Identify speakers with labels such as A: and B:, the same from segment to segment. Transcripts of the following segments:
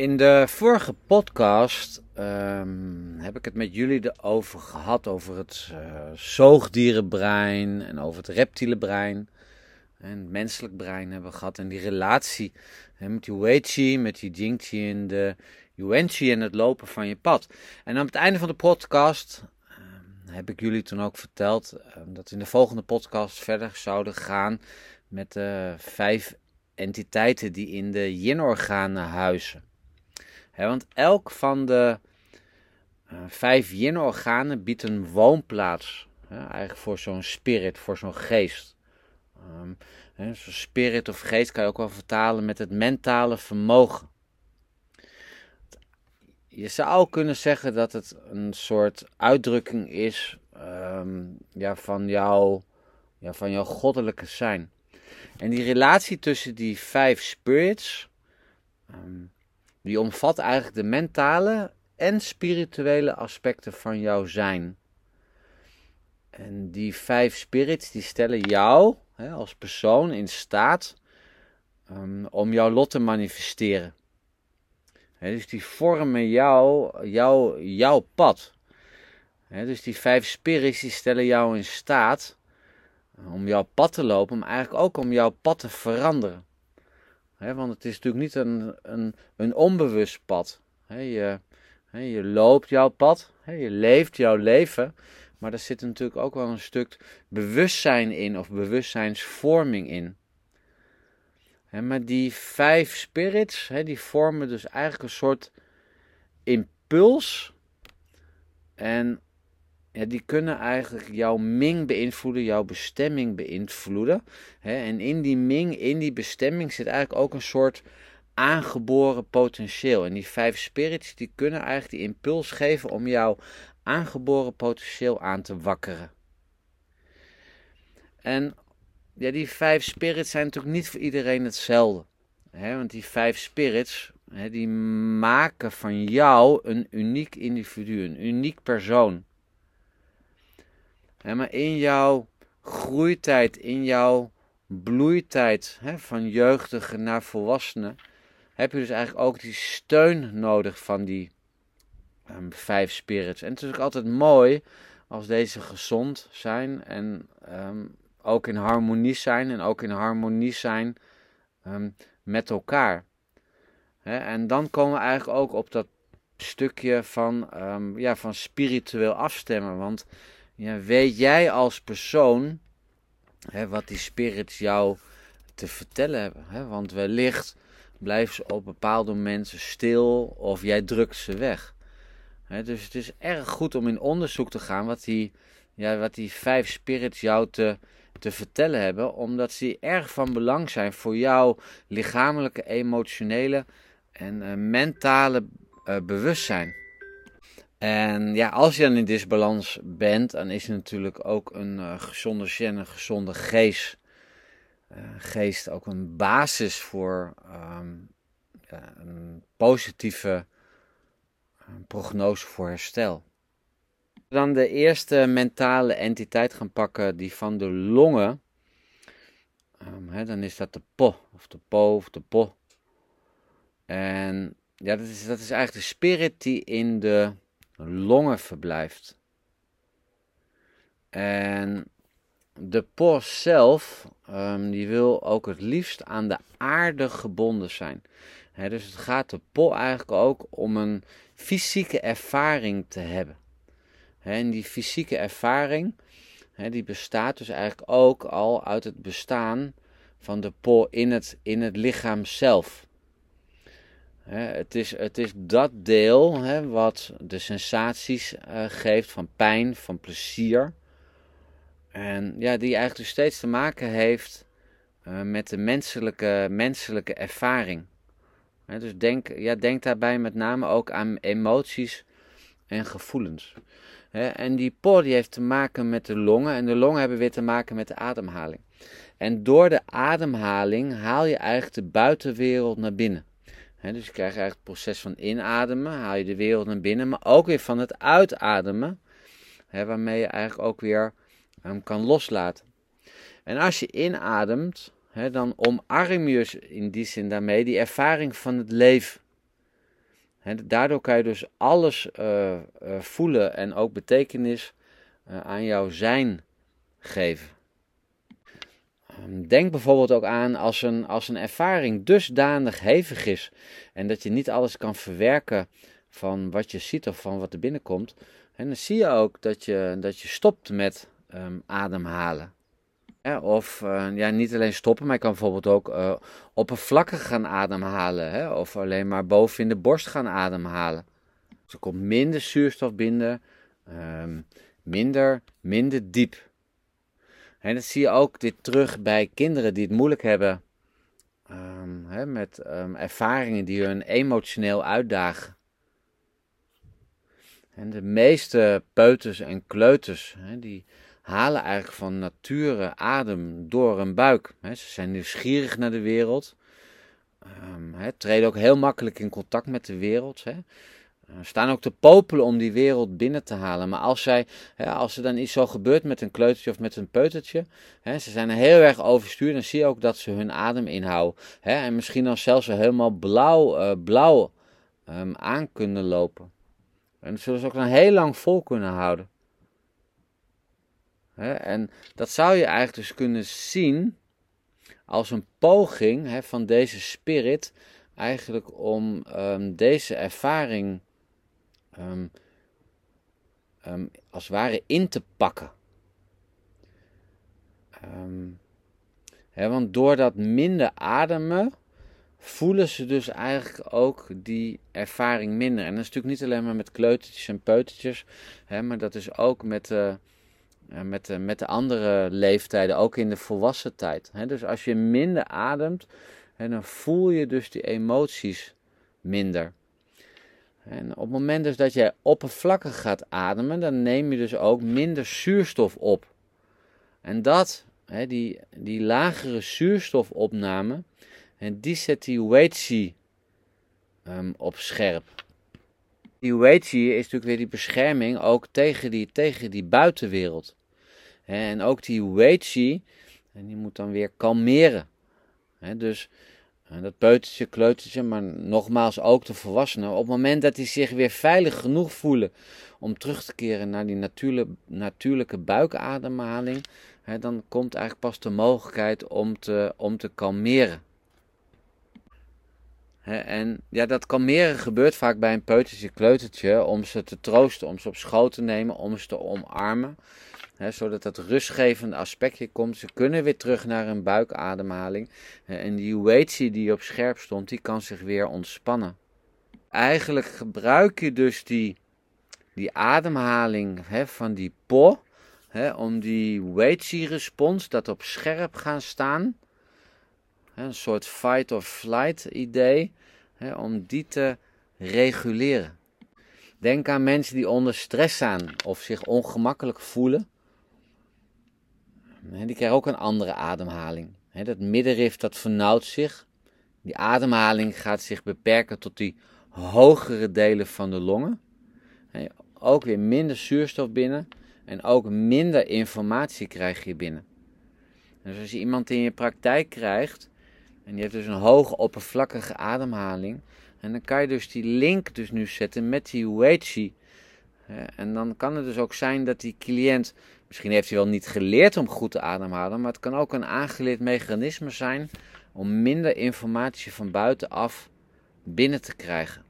A: In de vorige podcast ehm, heb ik het met jullie erover gehad, over het uh, zoogdierenbrein en over het reptiele brein. En het menselijk brein hebben we gehad en die relatie hè, met die Weiqi, met die Jingqi en de Yuanqi en het lopen van je pad. En aan het einde van de podcast ehm, heb ik jullie toen ook verteld ehm, dat we in de volgende podcast verder zouden gaan met de vijf entiteiten die in de yin-organen huizen want elk van de uh, vijf yin-organen biedt een woonplaats. eigenlijk voor zo'n spirit, voor zo'n geest. Um, zo'n spirit of geest kan je ook wel vertalen met het mentale vermogen. Je zou kunnen zeggen dat het een soort uitdrukking is ehm, ja, van, jouw, ja, van jouw goddelijke zijn. En die relatie tussen die vijf spirits, um, die omvat eigenlijk de mentale en spirituele aspecten van jouw zijn. En die vijf spirits die stellen jou hè, als persoon in staat um, om jouw lot te manifesteren. dus die vormen jou, jou, jouw pad. dus die vijf spirits die stellen jou in staat om jouw pad te lopen, maar eigenlijk ook om jouw pad te veranderen want het is natuurlijk niet een, een, een onbewust pad. je, je loopt jouw pad, je leeft jouw leven. Maar er zit natuurlijk ook wel een stuk bewustzijn in of bewustzijnsvorming in. maar die vijf spirits, die vormen dus eigenlijk een soort impuls. En die kunnen eigenlijk jouw Ming beïnvloeden, jouw bestemming beïnvloeden. en in die Ming, in die bestemming zit eigenlijk ook een soort aangeboren potentieel. En die vijf spirits die kunnen eigenlijk die impuls geven om jouw aangeboren potentieel aan te wakkeren. En ja, die vijf spirits zijn natuurlijk niet voor iedereen hetzelfde. want die vijf spirits, die maken van jou een uniek individu, een uniek persoon maar in jouw groeitijd, in jouw bloeitijd, van jeugdige naar volwassenen, heb je dus eigenlijk ook die steun nodig van die um, vijf spirits. En het is ook altijd mooi als deze gezond zijn en ehm, ook in harmonie zijn en ook in harmonie zijn um, met elkaar. en dan komen we eigenlijk ook op dat stukje van, ja, van spiritueel afstemmen. Want ja, weet jij als persoon hè, wat die spirits jou te vertellen hebben? Hè? Want wellicht blijven ze op bepaalde mensen stil of jij drukt ze weg. Hè, dus het is erg goed om in onderzoek te gaan wat die, ja, wat die vijf spirits jou te, te vertellen hebben, omdat ze erg van belang zijn voor jouw lichamelijke, emotionele en uh, mentale uh, bewustzijn. En ja, als je dan in disbalans bent, dan is natuurlijk ook een uh, gezonde gen, een gezonde geest, uh, geest ook een basis voor ja, een positieve uh, prognose voor herstel. Dan de eerste mentale entiteit gaan pakken, die van de longen. Um, hè, dan is dat de po, of de po, of de po. En ja, dat is, dat is eigenlijk de spirit die in de longen verblijft. En de post zelf, um, die wil ook het liefst aan de aarde gebonden zijn. dus het gaat de po eigenlijk ook om een fysieke ervaring te hebben. en die fysieke ervaring, die bestaat dus eigenlijk ook al uit het bestaan van de po in het, in het lichaam zelf het, is, het is dat deel wat de sensaties uh, geeft van pijn, van plezier. En ja, die eigenlijk dus steeds te maken heeft uh, met de menselijke, menselijke ervaring. dus denk, ja, denk daarbij met name ook aan emoties en gevoelens. en die por die heeft te maken met de longen en de longen hebben weer te maken met de ademhaling. En door de ademhaling haal je eigenlijk de buitenwereld naar binnen dus je krijgt eigenlijk het proces van inademen, haal je de wereld naar binnen, maar ook weer van het uitademen, waarmee je eigenlijk ook weer um, kan loslaten. En als je inademt, dan omarm je in die zin daarmee die ervaring van het leven. daardoor kan je dus alles voelen en ook betekenis aan jouw zijn geven. Ehm, denk bijvoorbeeld ook aan als een, als een ervaring dusdanig hevig is en dat je niet alles kan verwerken van wat je ziet of van wat er binnenkomt. En dan zie je ook dat je, dat je stopt met um, ademhalen. of uh, ja, niet alleen stoppen, maar je kan bijvoorbeeld ook uh, oppervlakkig gaan ademhalen. Hè? Of alleen maar boven in de borst gaan ademhalen. Dus er komt minder zuurstof binnen, um, minder, minder diep. En dat zie je ook dit terug bij kinderen die het moeilijk hebben um, hè, met ervaringen die hun emotioneel uitdagen. En de meeste peuters en kleuters, hè, die halen eigenlijk van nature adem door een buik. Hè. Ze zijn nieuwsgierig naar de wereld. Um, treden ook heel makkelijk in contact met de wereld. Hè. Uh, staan ook te popelen om die wereld binnen te halen. Maar als, zij, hè, als er dan iets zo gebeurt met een kleutertje of met een peutertje, hè, ze zijn heel erg overstuurd, dan zie je ook dat ze hun adem inhouden. Hè, en misschien dan zelfs helemaal blauw, uh, blauw um, aan kunnen lopen. En dat zullen ze ook dan heel lang vol kunnen houden. en dat zou je eigenlijk dus kunnen zien als een poging van deze spirit eigenlijk om um, deze ervaring um, um, als het ware in te pakken. want door dat minder ademen voelen ze dus eigenlijk ook die ervaring minder. En dat is natuurlijk niet alleen maar met kleutertjes en peutertjes, hè, maar dat is ook met, uh, met, uh, met de andere leeftijden, ook in de volwassen tijd. Hè. Dus als je minder ademt, hè, dan voel je dus die emoties minder. En op het moment dus dat jij oppervlakkig gaat ademen, dan neem je dus ook minder zuurstof op. En dat, hè, die, die lagere zuurstofopname, en die zet die Weiqi um, op scherp. Die Weiqi is natuurlijk weer die bescherming ook tegen die, tegen die buitenwereld. En ook die Weiqi, en die moet dan weer kalmeren. dus dat peutertje, kleutertje, maar nogmaals ook de volwassenen. Op het moment dat die zich weer veilig genoeg voelen om terug te keren naar die natuurlijke, natuurlijke buikademhaling, dan komt eigenlijk pas de mogelijkheid om te, om te kalmeren en ja, dat kalmeren gebeurt vaak bij een peutertje, kleutertje, om ze te troosten, om ze op schoot te nemen, om ze te omarmen. Zodat dat rustgevende aspectje komt. Ze kunnen weer terug naar een buikademhaling. en die weightie die op scherp stond, die kan zich weer ontspannen. Eigenlijk gebruik je dus die, die ademhaling van die po, om die weightie respons, dat op scherp gaan staan, een soort fight or flight idee, om die te reguleren. Denk aan mensen die onder stress staan of zich ongemakkelijk voelen. Die krijgen ook een andere ademhaling. Dat middenrif dat vernauwt zich. Die ademhaling gaat zich beperken tot die hogere delen van de longen. Ook weer minder zuurstof binnen en ook minder informatie krijg je binnen. Dus als je iemand in je praktijk krijgt en die heeft dus een hoge oppervlakkige ademhaling. En dan kan je dus die link dus nu zetten met die Weiqi. En dan kan het dus ook zijn dat die cliënt, misschien heeft hij wel niet geleerd om goed te ademhalen, maar het kan ook een aangeleerd mechanisme zijn om minder informatie van buitenaf binnen te krijgen.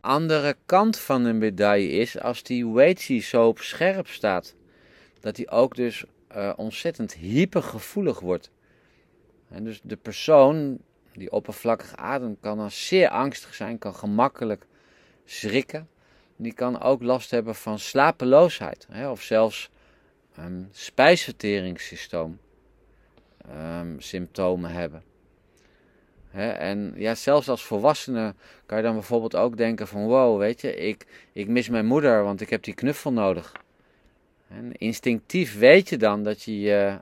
A: Andere kant van de medaille is, als die Weiqi zo op scherp staat, dat hij ook dus uh, ontzettend hypergevoelig wordt. En dus de persoon die oppervlakkig ademt kan dan zeer angstig zijn, kan gemakkelijk schrikken. Die kan ook last hebben van slapeloosheid hè, of zelfs um, spijsverteringssysteem um, symptomen hebben. en ja, zelfs als volwassene kan je dan bijvoorbeeld ook denken van wow, weet je, ik, ik mis mijn moeder, want ik heb die knuffel nodig. En instinctief weet je dan dat je je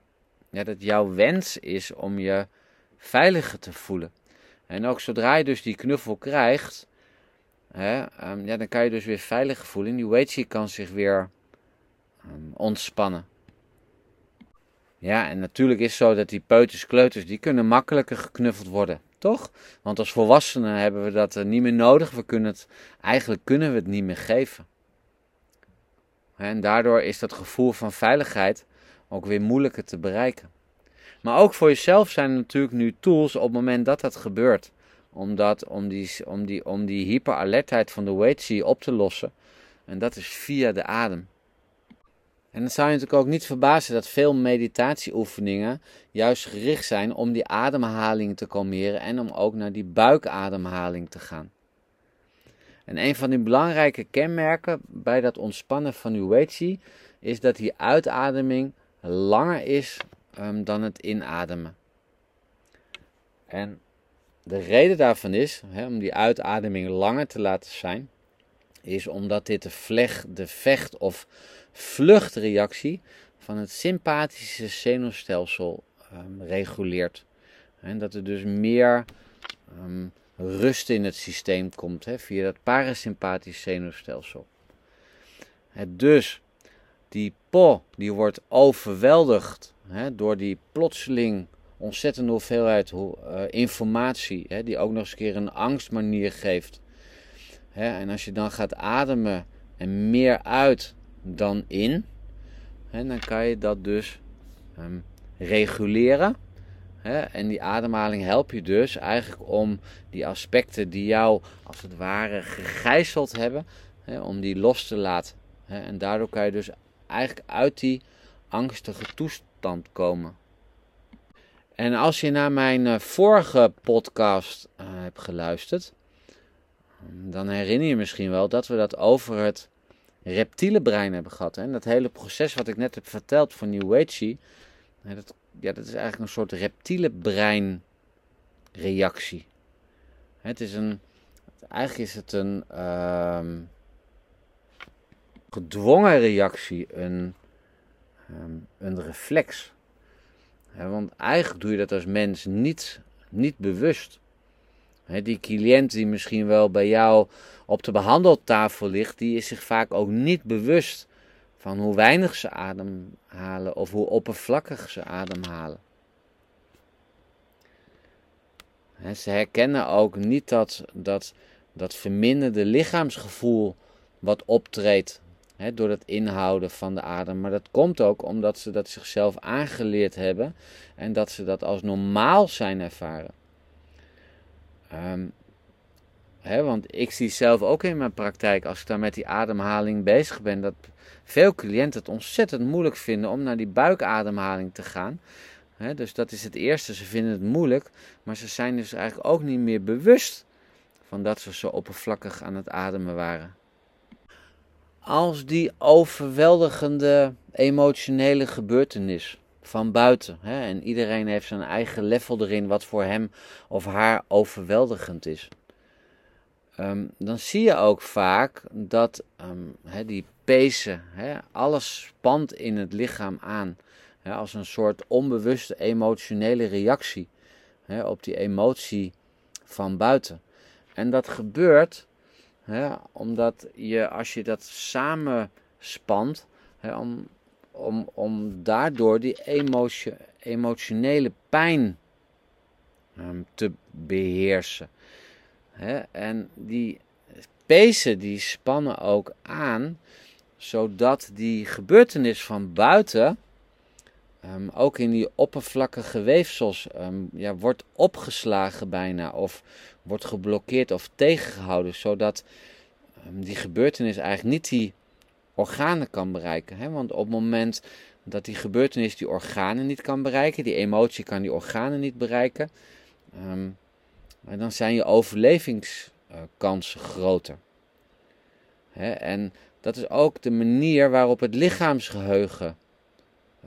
A: ja, dat jouw wens is om je veiliger te voelen. En ook zodra je dus die knuffel krijgt, hè, um, ja, dan kan je dus weer veiliger voelen. En die weightie kan zich weer um, ontspannen. Ja, en natuurlijk is het zo dat die peuters, kleuters, die kunnen makkelijker geknuffeld worden. toch? Want als volwassenen hebben we dat niet meer nodig. We kunnen het, eigenlijk kunnen we het niet meer geven. En daardoor is dat gevoel van veiligheid ook weer moeilijker te bereiken. Maar ook voor jezelf zijn er natuurlijk nu tools op het moment dat dat gebeurt. Om, dat, om, die, om, die, om die hyperalertheid van de Weiqi op te lossen. En dat is via de adem. En dan zou je natuurlijk ook niet verbazen dat veel meditatieoefeningen juist gericht zijn om die ademhaling te kalmeren en om ook naar die buikademhaling te gaan. En een van die belangrijke kenmerken bij dat ontspannen van uw Weiqi is dat die uitademing langer is um, dan het inademen. En de reden daarvan is, hè, om die uitademing langer te laten zijn, is omdat dit de, vleg, de vecht- of vluchtreactie van het sympathische zenuwstelsel um, reguleert. En dat er dus meer um, rust in het systeem komt hè, via dat parasympathische zenuwstelsel. Dus, die po die wordt overweldigd hè, door die plotseling ontzettende hoeveelheid uh, informatie, hè, die ook nog eens een keer een angstmanier geeft. Hè, en als je dan gaat ademen en meer uit dan in, hè, dan kan je dat dus um, reguleren. Hè, en die ademhaling helpt je dus eigenlijk om die aspecten die jou als het ware gegijzeld hebben, om die los te laten. En daardoor kan je dus eigenlijk uit die angstige toestand komen. En als je naar mijn uh, vorige podcast uh, hebt geluisterd, dan herinner je misschien wel dat we dat over het reptiele brein hebben gehad. En dat hele proces wat ik net heb verteld van New Age, dat, ja, dat is eigenlijk een soort reptiele breinreactie. Het is een, eigenlijk is het een uh, gedwongen reactie, een, um, een reflex. Want eigenlijk doe je dat als mens niet, niet bewust die cliënt die misschien wel bij jou op de behandeltafel ligt, die is zich vaak ook niet bewust van hoe weinig ze ademhalen of hoe oppervlakkig ze ademhalen. ze herkennen ook niet dat, dat, dat verminderde lichaamsgevoel wat optreedt door het inhouden van de adem. Maar dat komt ook omdat ze dat zichzelf aangeleerd hebben en dat ze dat als normaal zijn ervaren. Hè, want ik zie zelf ook in mijn praktijk, als ik dan met die ademhaling bezig ben, dat veel cliënten het ontzettend moeilijk vinden om naar die buikademhaling te gaan. Dus dat is het eerste, ze vinden het moeilijk, maar ze zijn dus eigenlijk ook niet meer bewust van dat ze zo oppervlakkig aan het ademen waren. Als die overweldigende emotionele gebeurtenis van buiten. Hè? En iedereen heeft zijn eigen level erin wat voor hem of haar overweldigend is. Um, dan zie je ook vaak dat hè, die pezen, alles spant in het lichaam aan. Als een soort onbewuste emotionele reactie op die emotie van buiten. En dat gebeurt omdat je, als je dat samenspant, om, om, om daardoor die emotionele pijn um, te beheersen. en die pezen die spannen ook aan, zodat die gebeurtenis van buiten um, ook in die oppervlakkige weefsels um, ja, wordt opgeslagen bijna, of wordt geblokkeerd of tegengehouden, zodat die gebeurtenis eigenlijk niet die organen kan bereiken. Want op het moment dat die gebeurtenis die organen niet kan bereiken, die emotie kan die organen niet bereiken, um, dan zijn je overlevingskansen groter. En dat is ook de manier waarop het lichaamsgeheugen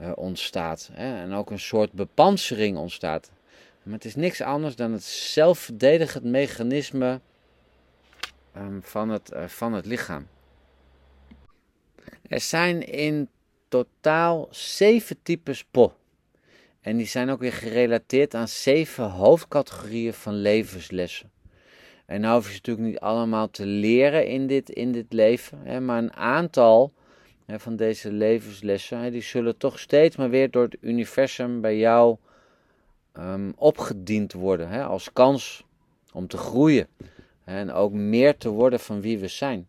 A: uh, ontstaat. En ook een soort bepansering ontstaat. Maar het is niks anders dan het zelfverdedigend mechanisme um, van, het, uh, van het lichaam. Er zijn in totaal zeven types po. En die zijn ook weer gerelateerd aan zeven hoofdcategorieën van levenslessen. En nou hoef je natuurlijk niet allemaal te leren in dit, in dit leven, hè, maar een aantal hè, van deze levenslessen, die zullen toch steeds maar weer door het universum bij jou um, opgediend worden hè, als kans om te groeien en ook meer te worden van wie we zijn.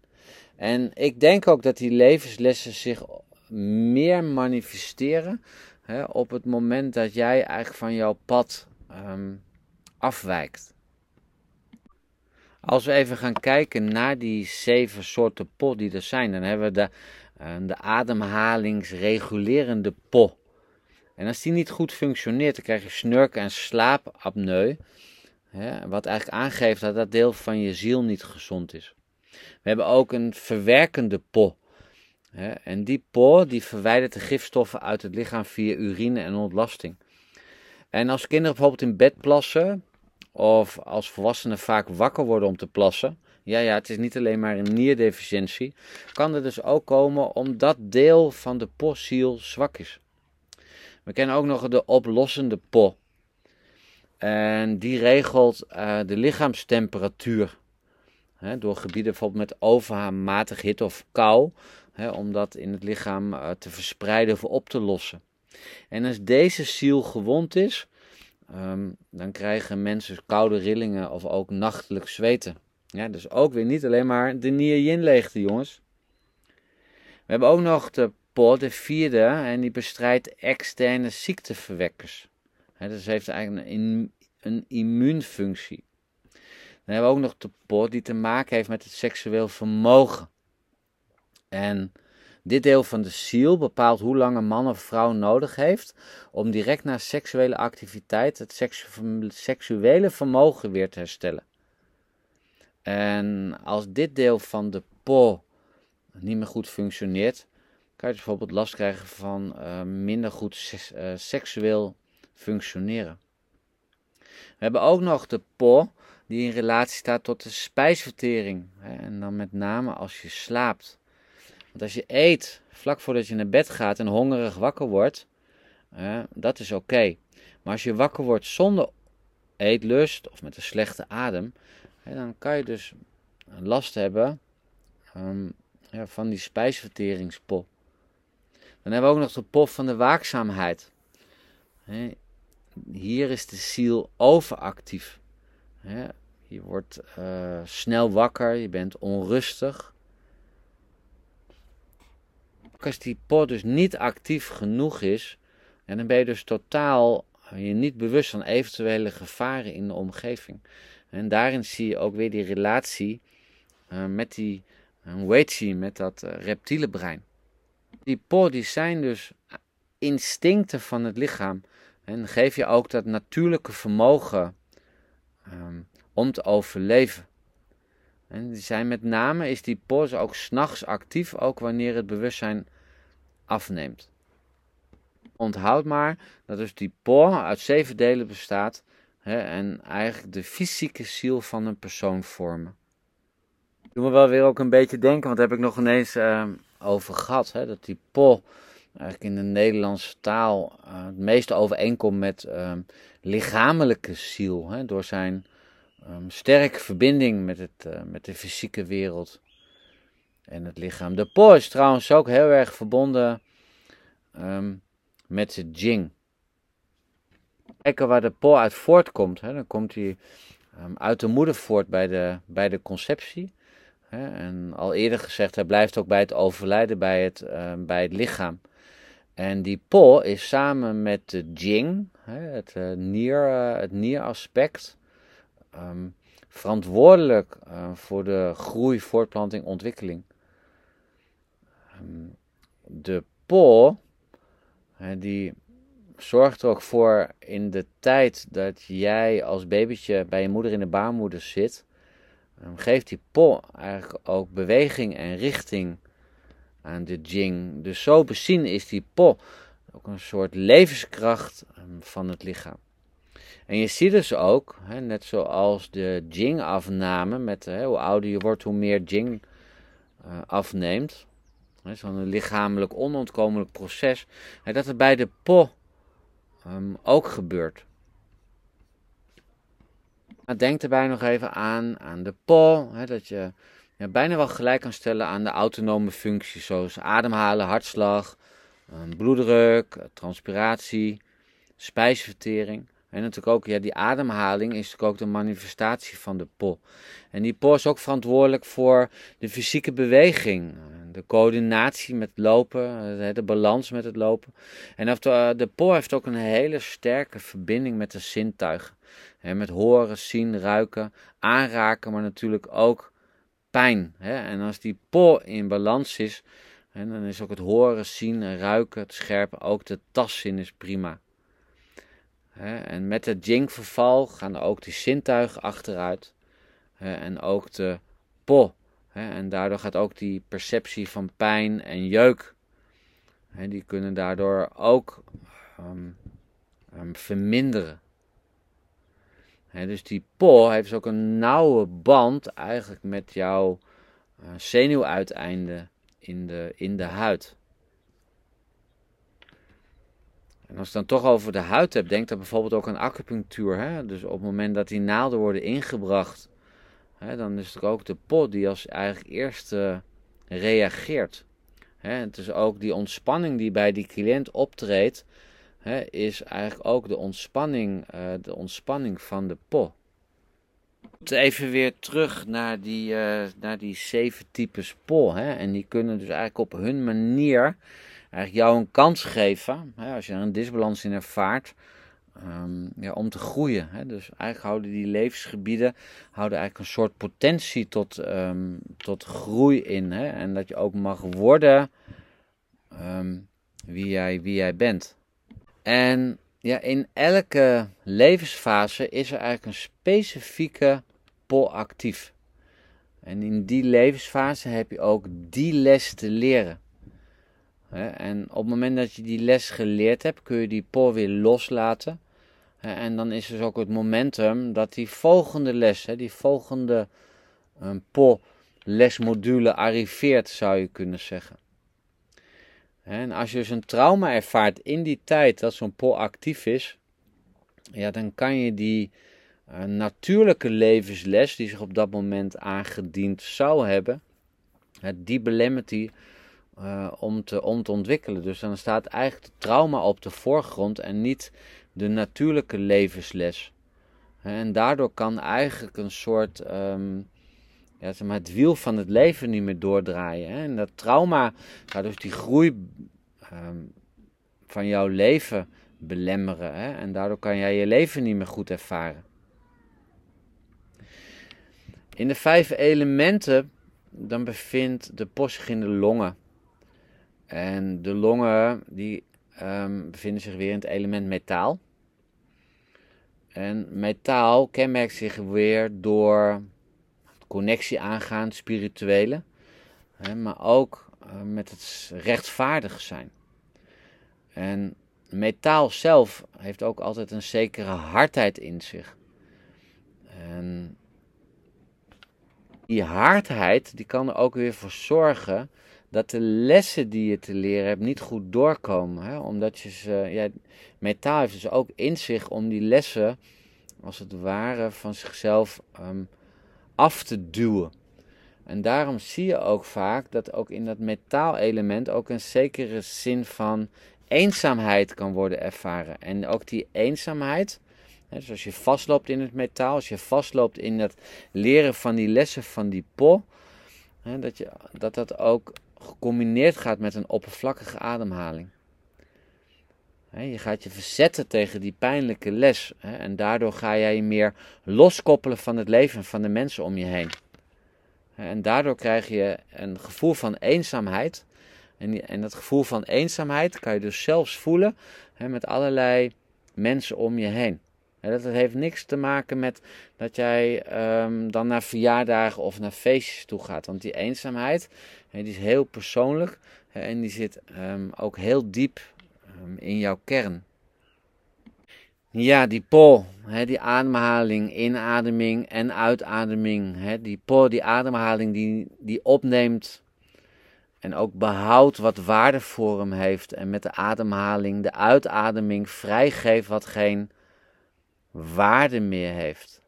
A: En ik denk ook dat die levenslessen zich meer manifesteren hè, op het moment dat jij eigenlijk van jouw pad um, afwijkt. Als we even gaan kijken naar die zeven soorten po die er zijn, dan hebben we de, uh, de ademhalingsregulerende po. En als die niet goed functioneert, dan krijg je snurk- en slaapapneu. Hè, wat eigenlijk aangeeft dat dat deel van je ziel niet gezond is. We hebben ook een verwerkende po. Hè, en die po die verwijdert de gifstoffen uit het lichaam via urine en ontlasting. En als kinderen bijvoorbeeld in bed plassen, of als volwassenen vaak wakker worden om te plassen, ja, ja, het is niet alleen maar een nierdeficiëntie, kan er dus ook komen omdat deel van de postziel zwak is. We kennen ook nog de oplossende po. En die regelt uh, de lichaamstemperatuur. Door gebieden bijvoorbeeld met overmatig hitte of kou. Om dat in het lichaam uh, te verspreiden of op te lossen. En als deze ziel gewond is, um, dan krijgen mensen koude rillingen of ook nachtelijk zweten. Ja, dus ook weer niet alleen maar de nier-yin-leegte, jongens. We hebben ook nog de De vierde, en die bestrijdt externe ziekteverwekkers. He, dus heeft eigenlijk een, een immuunfunctie. Dan hebben we ook nog de Po die te maken heeft met het seksueel vermogen. En dit deel van de ziel bepaalt hoe lang een man of vrouw nodig heeft om direct na seksuele activiteit het seksuele vermogen weer te herstellen. En als dit deel van de po niet meer goed functioneert, kan je dus bijvoorbeeld last krijgen van uh, minder goed uh, seksueel functioneren. We hebben ook nog de po die in relatie staat tot de spijsvertering. Hè, en dan met name als je slaapt. Want als je eet vlak voordat je naar bed gaat en hongerig wakker wordt, dat is oké. Maar als je wakker wordt zonder eetlust of met een slechte adem, hè, dan kan je dus last hebben um, ja, van die spijsverteringspop. Dan hebben we ook nog de pof van de waakzaamheid. Hier is de ziel overactief. Je wordt uh, snel wakker, je bent onrustig. Als die pot dus niet actief genoeg is, en dan ben je dus totaal je niet bewust van eventuele gevaren in de omgeving. En daarin zie je ook weer die relatie uh, met die uh, met dat reptiele brein. Die po die zijn dus instincten van het lichaam. En geef je ook dat natuurlijke vermogen um, om te overleven. En die zijn met name, is die po ook s'nachts actief, ook wanneer het bewustzijn afneemt. Onthoud maar dat dus die po uit zeven delen bestaat en eigenlijk de fysieke ziel van een persoon vormen. Doe me wel weer ook een beetje denken, want heb ik nog ineens uh, over gehad. Hè, dat die po eigenlijk in de Nederlandse taal uh, het meeste overeenkomt met uh, lichamelijke ziel. Hè, door zijn um, sterke verbinding met, het, uh, met de fysieke wereld en het lichaam. De po is trouwens ook heel erg verbonden um, met de jing. Kijken waar de po uit voortkomt. Hè, dan komt hij uit de moeder voort bij de, bij de conceptie. En al eerder gezegd, hij blijft ook bij het overlijden bij het, uh, bij het lichaam. En die po is samen met de jing, het, uh, nier, uh, het nieraspect, um, verantwoordelijk voor de groei, voortplanting, ontwikkeling. Um, de po, die zorgt er ook voor in de tijd dat jij als babytje bij je moeder in de baarmoeder zit, geeft die po eigenlijk ook beweging en richting aan de jing. Dus zo bezien is die po ook een soort levenskracht ehm, van het lichaam. En je ziet dus ook, hè, net zoals de jing-afname, met hè, hoe ouder je wordt, hoe meer jing uh, afneemt. Zo'n lichamelijk onontkomelijk proces. Hè, dat er bij de po um, ook gebeurt. Denk erbij nog even aan, aan de po, hè, dat je bijna wel gelijk kan stellen aan de autonome functies, zoals ademhalen, hartslag, bloeddruk, transpiratie, spijsvertering. En natuurlijk ook, ja, die ademhaling is natuurlijk ook de manifestatie van de po. En die po is ook verantwoordelijk voor de fysieke beweging, de coördinatie met lopen, de balans met het lopen. En de, de po heeft ook een hele sterke verbinding met de zintuigen. Met horen, zien, ruiken, aanraken, maar natuurlijk ook pijn. En als die po in balans is, dan is ook het horen, zien, ruiken, het scherpe, ook de tastzin is prima. En met het jing-verval gaan ook die zintuigen achteruit. En ook de po. En daardoor gaat ook die perceptie van pijn en jeuk. Die kunnen daardoor ook um, um, verminderen. Dus die po heeft ook een nauwe band eigenlijk met jouw uh, zenuwuiteinden in de, in de huid. En als je dan toch over de huid hebt, denk dan bijvoorbeeld ook aan acupunctuur. Dus op het moment dat die naalden worden ingebracht, dan is het ook de pot die als eigenlijk eerste reageert. Hè? Het is ook die ontspanning die bij die cliënt optreedt, hè, is eigenlijk ook de ontspanning, uh, de ontspanning van de po. Even weer terug naar die, uh, naar die zeven types po. Hè? En die kunnen dus eigenlijk op hun manier eigenlijk jou een kans geven, hè, als je er een disbalans in ervaart, um, ja, om te groeien. Hè. Dus eigenlijk houden die levensgebieden houden eigenlijk een soort potentie tot, um, tot groei in. Hè. En dat je ook mag worden um, wie, jij, wie jij bent. En ja, in elke levensfase is er eigenlijk een specifieke pol actief. En in die levensfase heb je ook die les te leren. En op het moment dat je die les geleerd hebt, kun je die por weer loslaten. En dan is dus ook het momentum dat die volgende les, die volgende um, po lesmodule arriveert, zou je kunnen zeggen. En als je dus een trauma ervaart in die tijd dat zo'n po actief is, ja, dan kan je die uh, natuurlijke levensles die zich op dat moment aangediend zou hebben, die belemmert die om, te, ontwikkelen. Dus dan staat eigenlijk het trauma op de voorgrond en niet de natuurlijke levensles. En daardoor kan eigenlijk een soort, um, ja, zeg maar, het wiel van het leven niet meer doordraaien. Hè? En dat trauma gaat dus die groei um, van jouw leven belemmeren. Hè? En daardoor kan jij je leven niet meer goed ervaren. In de vijf elementen dan bevindt de post zich in de longen. En de longen die um, bevinden zich weer in het element metaal. En metaal kenmerkt zich weer door connectie aangaan, spirituele. Hè, maar ook uh, met het rechtvaardig zijn. En metaal zelf heeft ook altijd een zekere hardheid in zich. En die hardheid die kan er ook weer voor zorgen dat de lessen die je te leren hebt niet goed doorkomen. Hè? Omdat je ze, ja, metaal heeft dus ook in zich om die lessen, als het ware, van zichzelf um, af te duwen. En daarom zie je ook vaak dat ook in dat metaalelement ook een zekere zin van eenzaamheid kan worden ervaren. En ook die eenzaamheid, dus als je vastloopt in het metaal, als je vastloopt in het leren van die lessen van die po, dat, je, dat dat ook gecombineerd gaat met een oppervlakkige ademhaling. Je gaat je verzetten tegen die pijnlijke les. En daardoor ga jij je meer loskoppelen van het leven van de mensen om je heen. En daardoor krijg je een gevoel van eenzaamheid. En, en dat gevoel van eenzaamheid kan je dus zelfs voelen met allerlei mensen om je heen. Dat heeft niks te maken met dat jij um, dan naar verjaardagen of naar feestjes toe gaat. Want die eenzaamheid die is heel persoonlijk en die zit um, ook heel diep in jouw kern. Ja, die pol, hè, die ademhaling, inademing en uitademing. Hè, die pol, die ademhaling die, die opneemt en ook behoudt wat waarde voor hem heeft. En met de ademhaling, de uitademing vrijgeeft wat geen waarde meer heeft.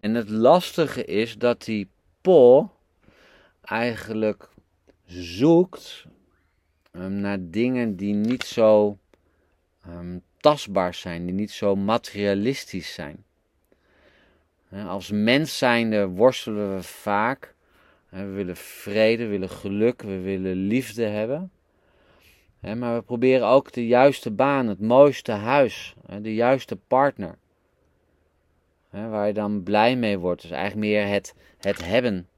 A: En het lastige is dat die po eigenlijk zoekt um, naar dingen die niet zo um, tastbaar zijn, die niet zo materialistisch zijn. Als mens zijnde worstelen we vaak. We willen vrede, we willen geluk, we willen liefde hebben. Maar we proberen ook de juiste baan, het mooiste huis, de juiste partner. Waar je dan blij mee wordt. Dus eigenlijk meer het, het hebben.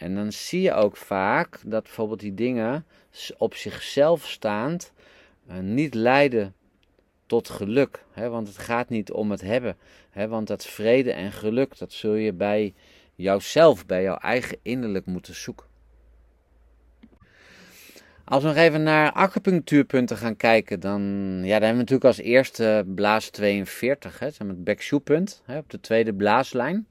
A: En dan zie je ook vaak dat bijvoorbeeld die dingen op zichzelf staand eh, niet leiden tot geluk. Hè? Want het gaat niet om het hebben. Hè? Want dat vrede en geluk, dat zul je bij jouzelf, bij jouw eigen innerlijk moeten zoeken. Als we nog even naar acupunctuurpunten gaan kijken, dan, ja, dan hebben we natuurlijk als eerste blaas 42, hè, het backshoe-punt, op de tweede blaaslijn.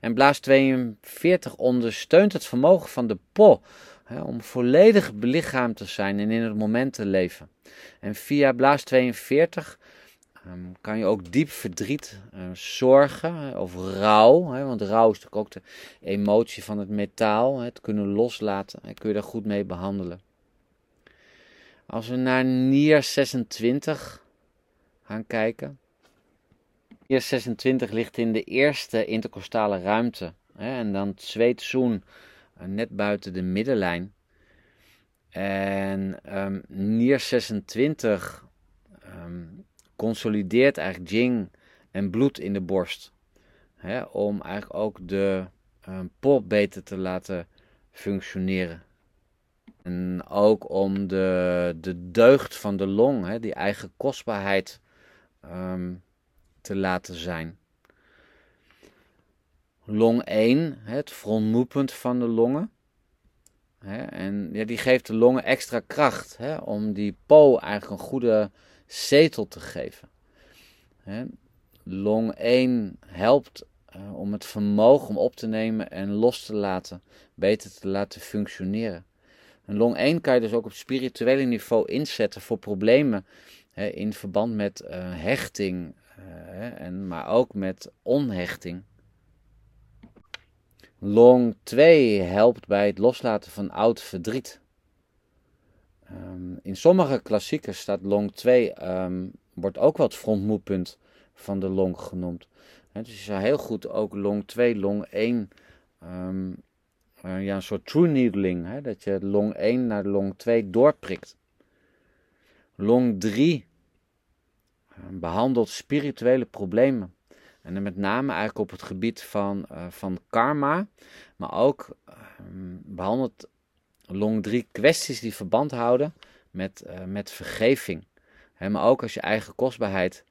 A: En blaas 42 ondersteunt het vermogen van de po hè, om volledig belichaamd te zijn en in het moment te leven. En via blaas 42 ehm, kan je ook diep verdriet, uh, zorgen of rouw, hè, want rouw is natuurlijk ook de emotie van het metaal, het kunnen loslaten en kun je daar goed mee behandelen. Als we naar Nier 26 gaan kijken. Nier 26 ligt in de eerste intercostale ruimte. Hè, en dan het zweetzoen uh, net buiten de middenlijn. En um, Nier 26 um, consolideert eigenlijk Jing en bloed in de borst. Hè, om eigenlijk ook de um, pop beter te laten functioneren. En ook om de, de deugd van de long, hè, die eigen kostbaarheid um, te laten zijn. Long 1, het frontmoepunt van de longen. En die geeft de longen extra kracht om die po eigenlijk een goede zetel te geven. Long 1 helpt uh, om het vermogen om op te nemen en los te laten, beter te laten functioneren. Een long 1 kan je dus ook op spirituele niveau inzetten voor problemen in verband met uh, hechting, uh, en, maar ook met onhechting. Long 2 helpt bij het loslaten van oud verdriet. Um, in sommige klassiekers staat long 2, um, ehm, wordt ook wel het frontmoepunt van de long genoemd. He, dus je zou heel goed ook long 2, long 1 um, uh, ja, een soort true needling, hè, dat je long 1 naar long 2 doorprikt. Long 3 uh, behandelt spirituele problemen. En dan met name eigenlijk op het gebied van, uh, van karma, maar ook behandelt long 3 kwesties die verband houden met, met vergeving. Maar ook als je eigen kostbaarheid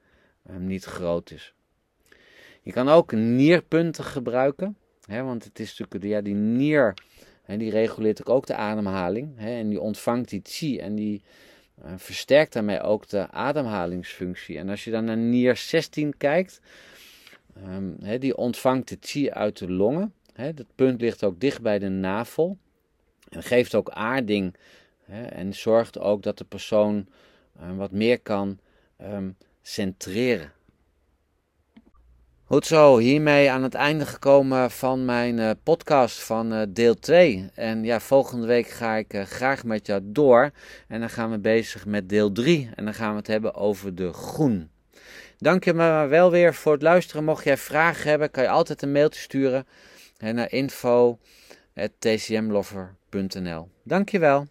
A: niet groot is. Je kan ook nierpunten gebruiken want het is natuurlijk, ja, die nier, die reguleert ook de ademhaling. en die ontvangt die chi en die versterkt daarmee ook de ademhalingsfunctie. En als je dan naar nier 16 kijkt, um, die ontvangt de chi uit de longen. dat punt ligt ook dicht bij de navel. En geeft ook aarding. en zorgt ook dat de persoon uh, wat meer kan um, centreren. Goed zo, hiermee aan het einde gekomen van mijn uh, podcast van uh, deel 2. En ja, volgende week ga ik uh, graag met jou door. En dan gaan we bezig met deel 3. En dan gaan we het hebben over de groen. Dank je maar wel weer voor het luisteren. Mocht jij vragen hebben, kan je altijd een mailtje sturen naar info.tcmlover.nl Dank je wel.